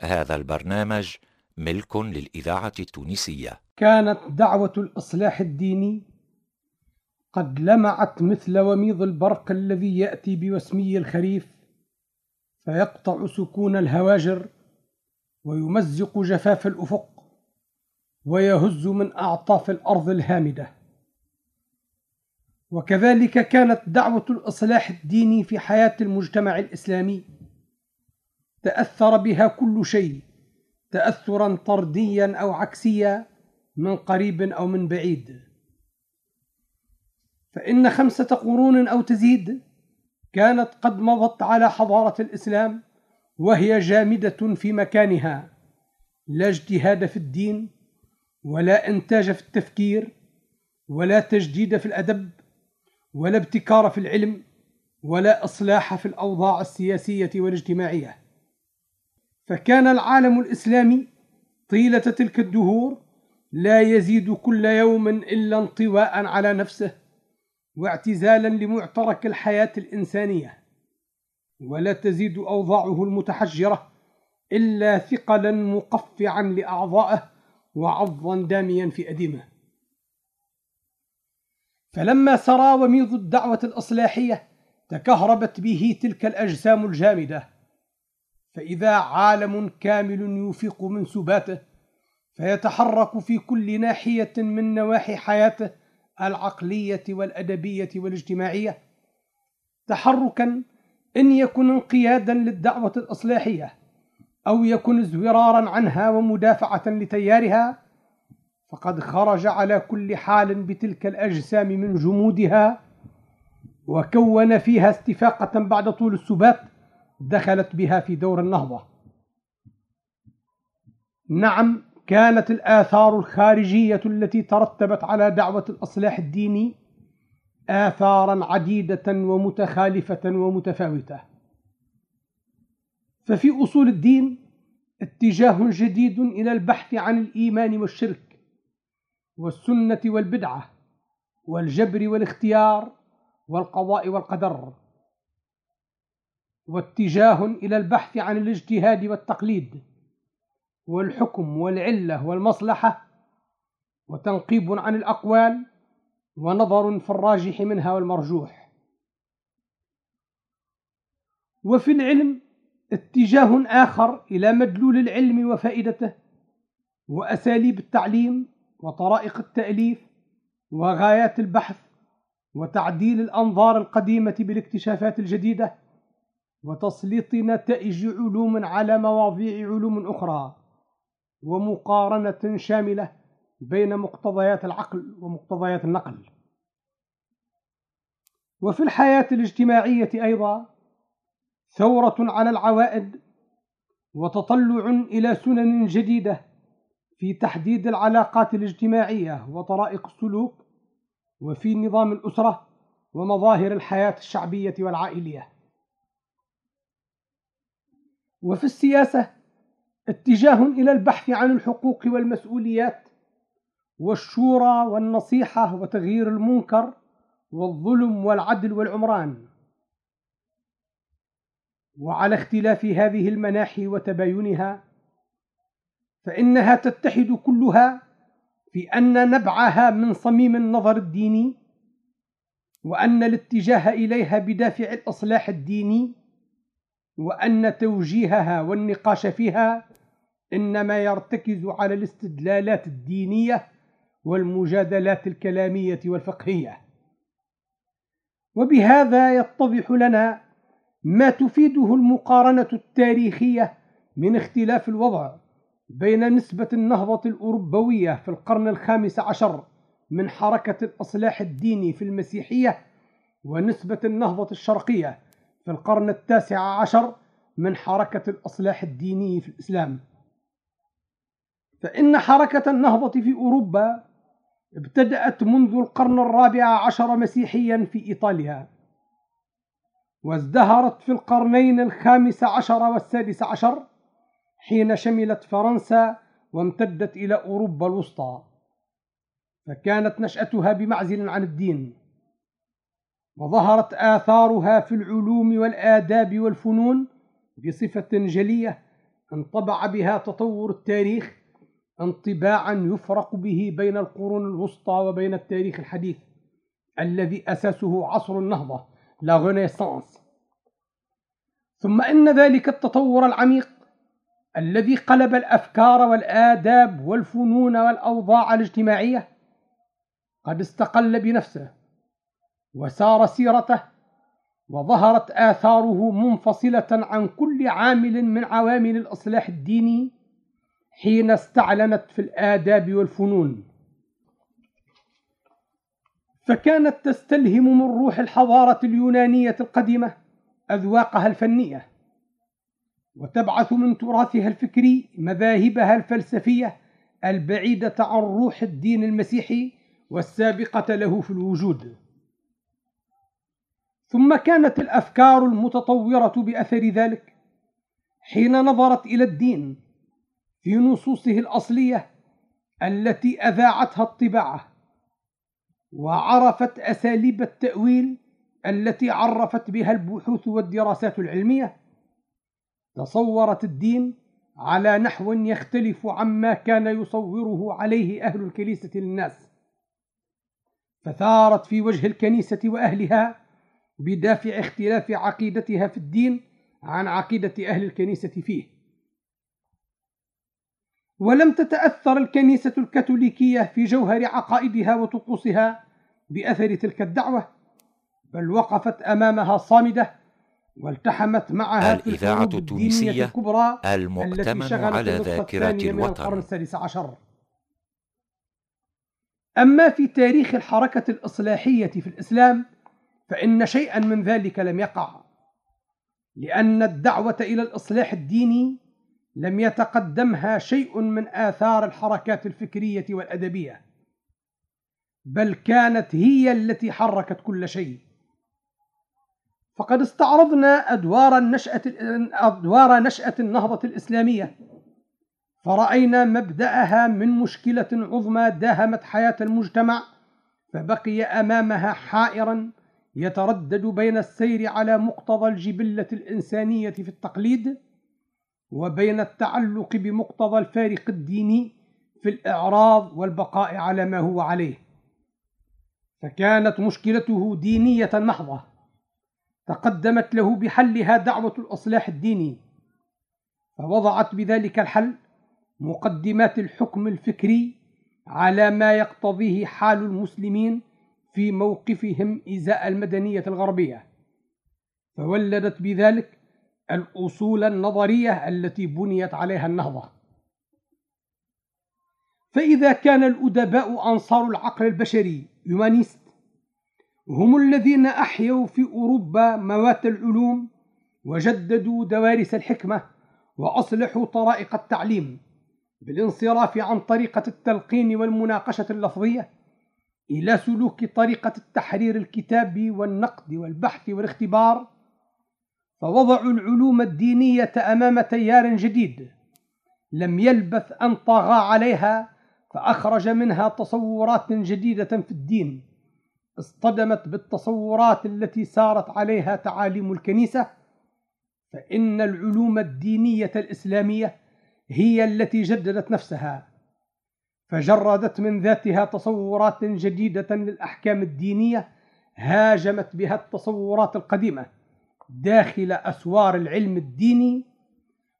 هذا البرنامج ملك للإذاعة التونسية. كانت دعوة الإصلاح الديني قد لمعت مثل وميض البرق الذي يأتي بوسمي الخريف فيقطع سكون الهواجر ويمزق جفاف الأفق ويهز من أعطاف الأرض الهامدة. وكذلك كانت دعوة الإصلاح الديني في حياة المجتمع الإسلامي تأثر بها كل شيء تأثرا طرديا أو عكسيا من قريب أو من بعيد. فإن خمسة قرون أو تزيد كانت قد مضت على حضارة الإسلام وهي جامدة في مكانها. لا اجتهاد في الدين ولا إنتاج في التفكير ولا تجديد في الأدب ولا ابتكار في العلم ولا إصلاح في الأوضاع السياسية والاجتماعية. فكان العالم الإسلامي طيلة تلك الدهور لا يزيد كل يوم إلا انطواء على نفسه واعتزالا لمعترك الحياة الإنسانية ولا تزيد أوضاعه المتحجرة إلا ثقلا مقفعا لأعضائه وعضا داميا في أديمه. فلما سرى وميض الدعوة الإصلاحية تكهربت به تلك الأجسام الجامدة فإذا عالم كامل يفيق من سباته فيتحرك في كل ناحية من نواحي حياته العقلية والأدبية والاجتماعية. تحركا إن يكن انقيادا للدعوة الإصلاحية أو يكن ازورارا عنها ومدافعة لتيارها فقد خرج على كل حال بتلك الأجسام من جمودها وكون فيها استفاقة بعد طول السبات. دخلت بها في دور النهضة. نعم كانت الآثار الخارجية التي ترتبت على دعوة الإصلاح الديني آثارا عديدة ومتخالفة ومتفاوتة. ففي أصول الدين اتجاه جديد إلى البحث عن الإيمان والشرك والسنة والبدعة والجبر والاختيار والقضاء والقدر. واتجاه إلى البحث عن الاجتهاد والتقليد والحكم والعلة والمصلحة وتنقيب عن الأقوال ونظر في الراجح منها والمرجوح. وفي العلم اتجاه آخر إلى مدلول العلم وفائدته وأساليب التعليم وطرائق التأليف وغايات البحث وتعديل الأنظار القديمة بالاكتشافات الجديدة وتسليط نتائج علوم على مواضيع علوم أخرى ومقارنة شاملة بين مقتضيات العقل ومقتضيات النقل. وفي الحياة الاجتماعية أيضا ثورة على العوائد وتطلع إلى سنن جديدة في تحديد العلاقات الاجتماعية وطرائق السلوك وفي نظام الأسرة ومظاهر الحياة الشعبية والعائلية. وفي السياسة اتجاه إلى البحث عن الحقوق والمسؤوليات والشورى والنصيحة وتغيير المنكر والظلم والعدل والعمران. وعلى اختلاف هذه المناحي وتباينها فإنها تتحد كلها في أن نبعها من صميم النظر الديني وأن الاتجاه إليها بدافع الإصلاح الديني وأن توجيهها والنقاش فيها إنما يرتكز على الاستدلالات الدينية والمجادلات الكلامية والفقهية. وبهذا يتضح لنا ما تفيده المقارنة التاريخية من اختلاف الوضع بين نسبة النهضة الأوروبوية في القرن الخامس عشر من حركة الإصلاح الديني في المسيحية ونسبة النهضة الشرقية في القرن التاسع عشر من حركة الإصلاح الديني في الإسلام. فإن حركة النهضة في أوروبا ابتدأت منذ القرن الرابع عشر مسيحيا في إيطاليا وازدهرت في القرنين الخامس عشر والسادس عشر حين شملت فرنسا وامتدت إلى أوروبا الوسطى. فكانت نشأتها بمعزل عن الدين. وظهرت آثارها في العلوم والآداب والفنون بصفة جلية انطبع بها تطور التاريخ انطباعا يفرق به بين القرون الوسطى وبين التاريخ الحديث الذي أساسه عصر النهضة لا غونيسانس ثم إن ذلك التطور العميق الذي قلب الأفكار والآداب والفنون والأوضاع الاجتماعية قد استقل بنفسه وسار سيرته وظهرت آثاره منفصلة عن كل عامل من عوامل الإصلاح الديني حين استعلنت في الآداب والفنون. فكانت تستلهم من روح الحضارة اليونانية القديمة أذواقها الفنية وتبعث من تراثها الفكري مذاهبها الفلسفية البعيدة عن روح الدين المسيحي والسابقة له في الوجود. ثم كانت الأفكار المتطورة بأثر ذلك. حين نظرت إلى الدين في نصوصه الأصلية التي أذاعتها الطباعة وعرفت أساليب التأويل التي عرفت بها البحوث والدراسات العلمية تصورت الدين على نحو يختلف عما كان يصوره عليه أهل الكنيسة للناس. فثارت في وجه الكنيسة وأهلها بدافع اختلاف عقيدتها في الدين عن عقيدة أهل الكنيسة فيه. ولم تتأثر الكنيسة الكاثوليكية في جوهر عقائدها وطقوسها بأثر تلك الدعوة بل وقفت أمامها صامدة والتحمت معها الإذاعة التونسية الكبرى المؤتمن على ذاكرة الوطن. السادس عشر. أما في تاريخ الحركة الإصلاحية في الإسلام فإن شيئا من ذلك لم يقع لأن الدعوة إلى الإصلاح الديني لم يتقدمها شيء من آثار الحركات الفكرية والأدبية بل كانت هي التي حركت كل شيء. فقد استعرضنا أدوار النشأة أدوار نشأة النهضة الإسلامية فرأينا مبدأها من مشكلة عظمى داهمت حياة المجتمع فبقي أمامها حائرا يتردد بين السير على مقتضى الجبلة الإنسانية في التقليد وبين التعلق بمقتضى الفارق الديني في الإعراض والبقاء على ما هو عليه. فكانت مشكلته دينية محضة تقدمت له بحلها دعوة الإصلاح الديني فوضعت بذلك الحل مقدمات الحكم الفكري على ما يقتضيه حال المسلمين في موقفهم إزاء المدنية الغربية. فولدت بذلك الأصول النظرية التي بنيت عليها النهضة. فإذا كان الأدباء أنصار العقل البشري يومانيست هم الذين أحيوا في أوروبا موات العلوم وجددوا دوارس الحكمة وأصلحوا طرائق التعليم بالانصراف عن طريقة التلقين والمناقشة اللفظية إلى سلوك طريقة التحرير الكتابي والنقد والبحث والاختبار فوضعوا العلوم الدينية أمام تيار جديد لم يلبث أن طغى عليها فأخرج منها تصورات جديدة في الدين اصطدمت بالتصورات التي سارت عليها تعاليم الكنيسة فإن العلوم الدينية الإسلامية هي التي جددت نفسها. فجردت من ذاتها تصورات جديدة للأحكام الدينية هاجمت بها التصورات القديمة داخل أسوار العلم الديني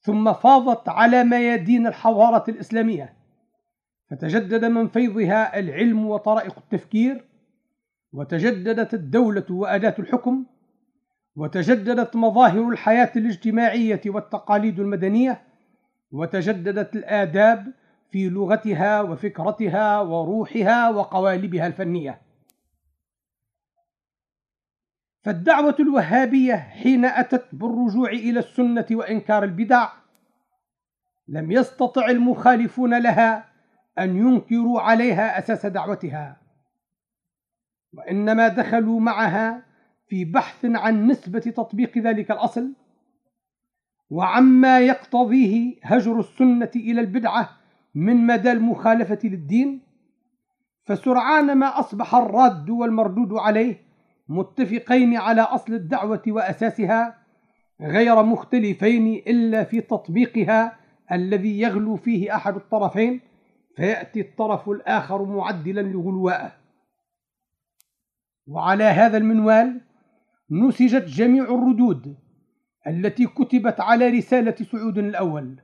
ثم فاضت على ميادين الحضارة الإسلامية. فتجدد من فيضها العلم وطرائق التفكير وتجددت الدولة وأداة الحكم وتجددت مظاهر الحياة الاجتماعية والتقاليد المدنية وتجددت الآداب في لغتها وفكرتها وروحها وقوالبها الفنية. فالدعوة الوهابية حين أتت بالرجوع إلى السنة وإنكار البدع لم يستطع المخالفون لها أن ينكروا عليها أساس دعوتها وإنما دخلوا معها في بحث عن نسبة تطبيق ذلك الأصل وعما يقتضيه هجر السنة إلى البدعة من مدى المخالفة للدين؟ فسرعان ما أصبح الراد والمردود عليه متفقين على أصل الدعوة وأساسها غير مختلفين إلا في تطبيقها الذي يغلو فيه أحد الطرفين فيأتي الطرف الآخر معدلا لغلواءه وعلى هذا المنوال نسجت جميع الردود التي كتبت على رسالة سعود الأول.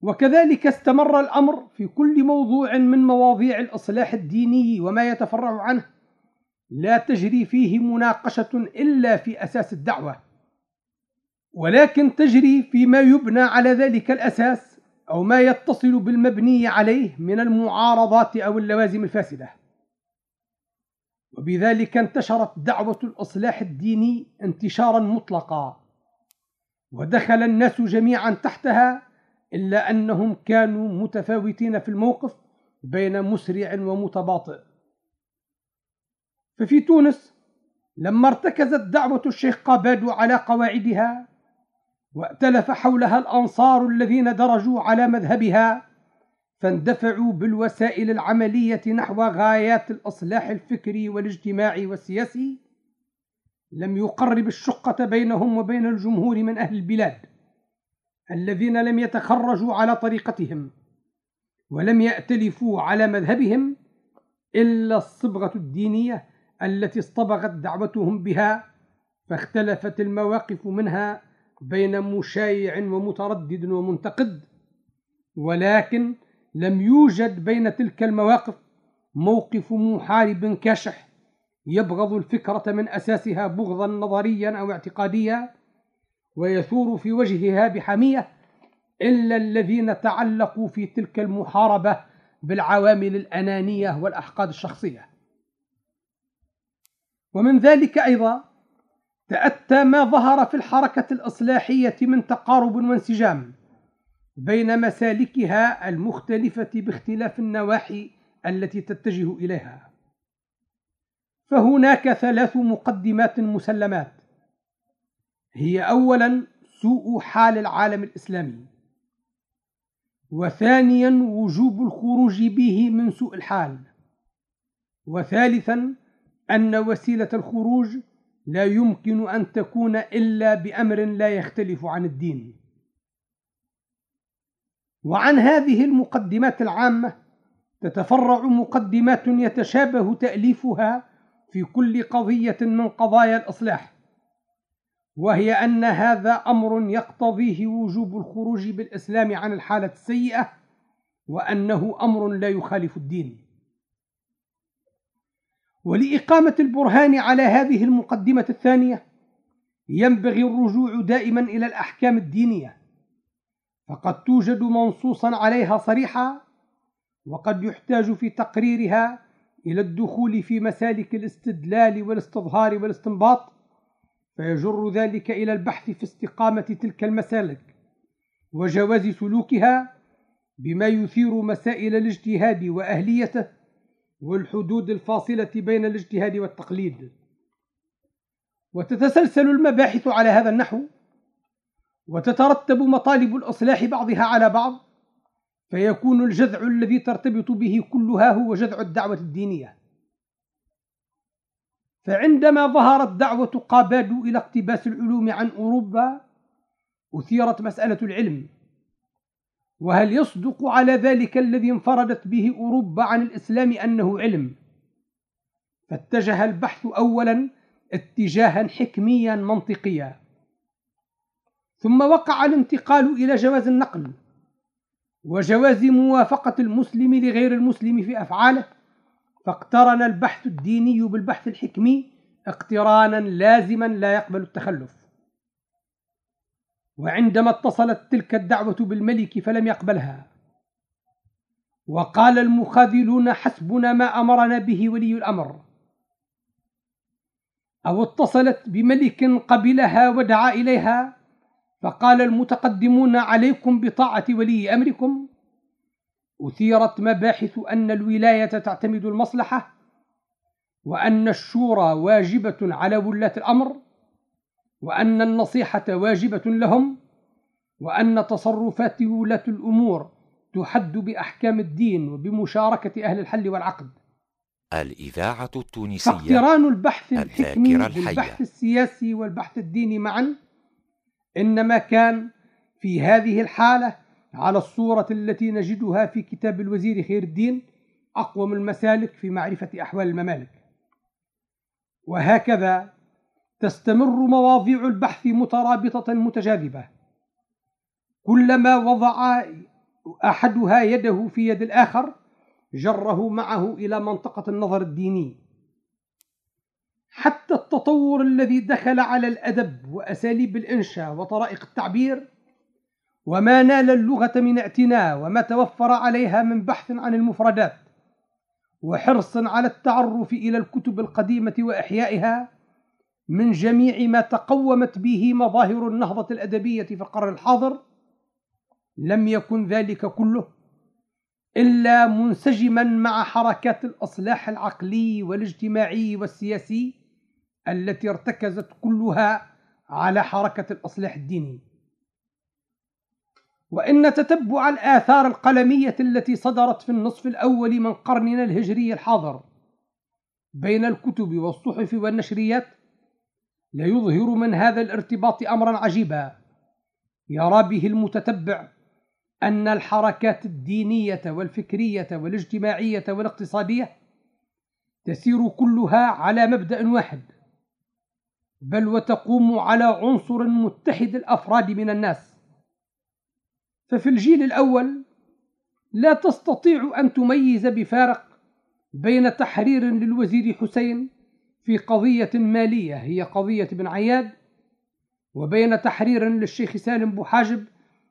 وكذلك استمر الأمر في كل موضوع من مواضيع الإصلاح الديني وما يتفرع عنه. لا تجري فيه مناقشة إلا في أساس الدعوة ولكن تجري فيما يبنى على ذلك الأساس أو ما يتصل بالمبني عليه من المعارضات أو اللوازم الفاسدة. وبذلك انتشرت دعوة الإصلاح الديني انتشارا مطلقا ودخل الناس جميعا تحتها إلا أنهم كانوا متفاوتين في الموقف بين مسرع ومتباطئ. ففي تونس لما ارتكزت دعوة الشيخ قابادو على قواعدها وائتلف حولها الأنصار الذين درجوا على مذهبها فاندفعوا بالوسائل العملية نحو غايات الإصلاح الفكري والاجتماعي والسياسي لم يقرب الشقة بينهم وبين الجمهور من أهل البلاد. الذين لم يتخرجوا على طريقتهم ولم يأتلفوا على مذهبهم إلا الصبغة الدينية التي اصطبغت دعوتهم بها فاختلفت المواقف منها بين مشايع ومتردد ومنتقد ولكن لم يوجد بين تلك المواقف موقف محارب كاشح يبغض الفكرة من أساسها بغضا نظريا أو اعتقاديا. ويثور في وجهها بحمية إلا الذين تعلقوا في تلك المحاربة بالعوامل الأنانية والأحقاد الشخصية. ومن ذلك أيضا تأتى ما ظهر في الحركة الإصلاحية من تقارب وانسجام بين مسالكها المختلفة باختلاف النواحي التي تتجه إليها. فهناك ثلاث مقدمات مسلمات هي أولا سوء حال العالم الإسلامي وثانيا وجوب الخروج به من سوء الحال وثالثا أن وسيلة الخروج لا يمكن أن تكون إلا بأمر لا يختلف عن الدين. وعن هذه المقدمات العامة تتفرع مقدمات يتشابه تأليفها في كل قضية من قضايا الإصلاح. وهي أن هذا أمر يقتضيه وجوب الخروج بالإسلام عن الحالة السيئة وأنه أمر لا يخالف الدين. ولإقامة البرهان على هذه المقدمة الثانية ينبغي الرجوع دائما إلى الأحكام الدينية. فقد توجد منصوصا عليها صريحة وقد يحتاج في تقريرها إلى الدخول في مسالك الاستدلال والاستظهار والاستنباط. فيجر ذلك إلى البحث في استقامة تلك المسالك وجواز سلوكها بما يثير مسائل الاجتهاد وأهليته والحدود الفاصلة بين الاجتهاد والتقليد. وتتسلسل المباحث على هذا النحو وتترتب مطالب الإصلاح بعضها على بعض فيكون الجذع الذي ترتبط به كلها هو جذع الدعوة الدينية. فعندما ظهرت دعوة قابادو إلى اقتباس العلوم عن أوروبا أثيرت مسألة العلم. وهل يصدق على ذلك الذي انفردت به أوروبا عن الإسلام أنه علم؟ فاتجه البحث أولا اتجاها حكميا منطقيا. ثم وقع الانتقال إلى جواز النقل وجواز موافقة المسلم لغير المسلم في أفعاله. فاقترن البحث الديني بالبحث الحكمي اقترانا لازما لا يقبل التخلف. وعندما اتصلت تلك الدعوة بالملك فلم يقبلها. وقال المخاذلون حسبنا ما أمرنا به ولي الأمر. أو اتصلت بملك قبلها ودعا إليها فقال المتقدمون عليكم بطاعة ولي أمركم أثيرت مباحث أن الولاية تعتمد المصلحة وأن الشورى واجبة على ولاة الأمر وأن النصيحة واجبة لهم وأن تصرفات ولاة الأمور تحد بأحكام الدين وبمشاركة أهل الحل والعقد. الإذاعة التونسية فاقتران البحث الحكمي بالبحث السياسي والبحث الديني معا إنما كان في هذه الحالة على الصورة التي نجدها في كتاب الوزير خير الدين أقوم المسالك في معرفة أحوال الممالك. وهكذا تستمر مواضيع البحث مترابطة متجاذبة. كلما وضع أحدها يده في يد الآخر جره معه إلى منطقة النظر الديني. حتى التطور الذي دخل على الأدب وأساليب الإنشاء وطرائق التعبير وما نال اللغة من اعتناء وما توفر عليها من بحث عن المفردات. وحرص على التعرف إلى الكتب القديمة وإحيائها من جميع ما تقومت به مظاهر النهضة الأدبية في القرن الحاضر. لم يكن ذلك كله إلا منسجما مع حركات الإصلاح العقلي والاجتماعي والسياسي التي ارتكزت كلها على حركة الإصلاح الديني. وإن تتبع الآثار القلمية التي صدرت في النصف الأول من قرننا الهجري الحاضر بين الكتب والصحف والنشريات ليظهر من هذا الارتباط أمرا عجيبا. يرى به المتتبع أن الحركات الدينية والفكرية والاجتماعية والاقتصادية تسير كلها على مبدأ واحد بل وتقوم على عنصر متحد الأفراد من الناس. ففي الجيل الأول لا تستطيع أن تميز بفارق بين تحرير للوزير حسين في قضية مالية هي قضية بن عياد وبين تحرير للشيخ سالم بوحاجب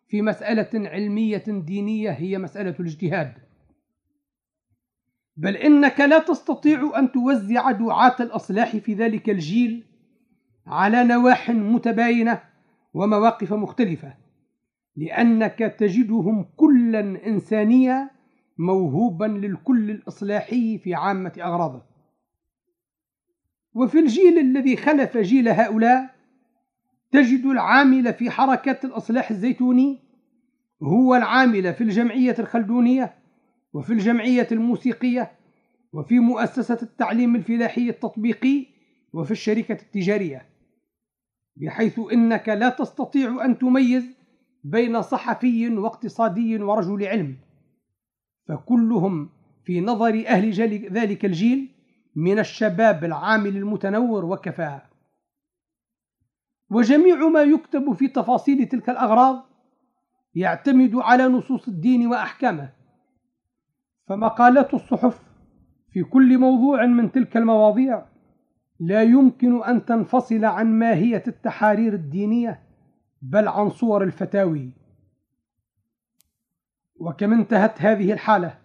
في مسألة علمية دينية هي مسألة الاجتهاد. بل إنك لا تستطيع أن توزع دعاة الأصلاح في ذلك الجيل على نواح متباينة ومواقف مختلفة. لأنك تجدهم كلا إنسانيا موهوبا للكل الإصلاحي في عامة أغراضه. وفي الجيل الذي خلف جيل هؤلاء تجد العامل في حركات الإصلاح الزيتوني هو العامل في الجمعية الخلدونية وفي الجمعية الموسيقية وفي مؤسسة التعليم الفلاحي التطبيقي وفي الشركة التجارية بحيث إنك لا تستطيع أن تميز بين صحفي واقتصادي ورجل علم. فكلهم في نظر أهل ذلك الجيل من الشباب العامل المتنور وكفاءة وجميع ما يكتب في تفاصيل تلك الأغراض يعتمد على نصوص الدين وأحكامه. فمقالات الصحف في كل موضوع من تلك المواضيع لا يمكن أن تنفصل عن ماهية التحارير الدينية بل عن صور الفتاوي. وكم انتهت هذه الحالة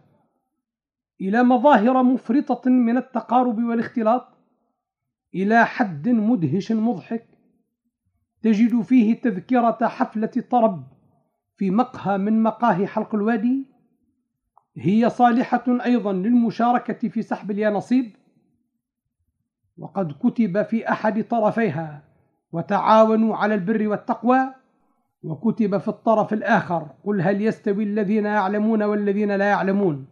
إلى مظاهر مفرطة من التقارب والاختلاط إلى حد مدهش مضحك تجد فيه تذكرة حفلة طرب في مقهى من مقاهي حلق الوادي. هي صالحة أيضا للمشاركة في سحب اليانصيب وقد كتب في أحد طرفيها. وتعاونوا على البر والتقوى وكتب في الطرف الآخر. قل هل يستوي الذين يعلمون والذين لا يعلمون؟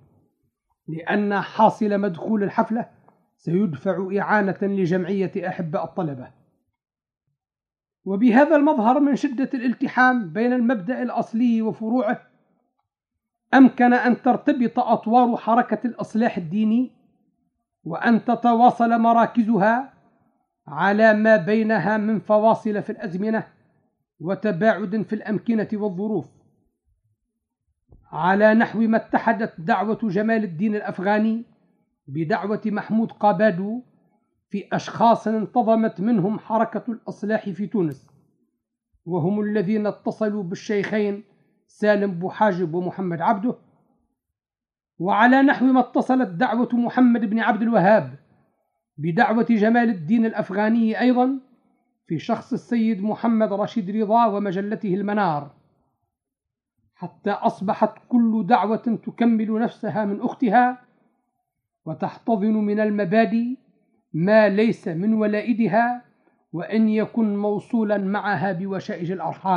لأن حاصل مدخول الحفلة سيدفع إعانة لجمعية أحباء الطلبة. وبهذا المظهر من شدة الالتحام بين المبدأ الأصلي وفروعه أمكن أن ترتبط أطوار حركة الإصلاح الديني وأن تتواصل مراكزها على ما بينها من فواصل في الأزمنة وتباعد في الأمكنة والظروف. على نحو ما اتحدت دعوة جمال الدين الأفغاني بدعوة محمود قابادو في أشخاص انتظمت منهم حركة الإصلاح في تونس وهم الذين اتصلوا بالشيخين سالم بوحاجب ومحمد عبده. وعلى نحو ما اتصلت دعوة محمد بن عبد الوهاب بدعوة جمال الدين الأفغاني أيضا في شخص السيد محمد رشيد رضا ومجلته المنار. حتى أصبحت كل دعوة تكمل نفسها من أختها وتحتضن من المبادئ ما ليس من ولائدها وأن يكن موصولا معها بوشائج الأرحام.